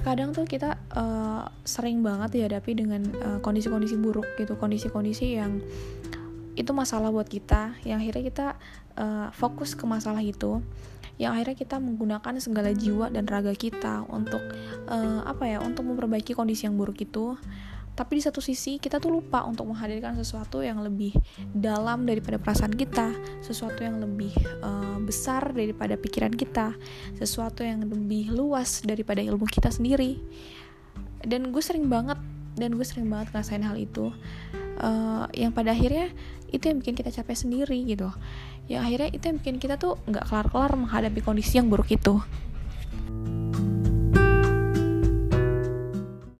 kadang tuh kita uh, sering banget dihadapi dengan kondisi kondisi-kondisi buruk gitu kondisi-kondisi yang itu masalah buat kita yang akhirnya kita uh, fokus ke masalah itu yang akhirnya kita menggunakan segala jiwa dan raga kita untuk uh, apa ya untuk memperbaiki kondisi yang buruk itu tapi di satu sisi kita tuh lupa untuk menghadirkan sesuatu yang lebih dalam daripada perasaan kita. Sesuatu yang lebih uh, besar daripada pikiran kita. Sesuatu yang lebih luas daripada ilmu kita sendiri. Dan gue sering banget dan gue sering banget ngerasain hal itu. Uh, yang pada akhirnya itu yang bikin kita capek sendiri gitu. Yang akhirnya itu yang bikin kita tuh nggak kelar-kelar menghadapi kondisi yang buruk itu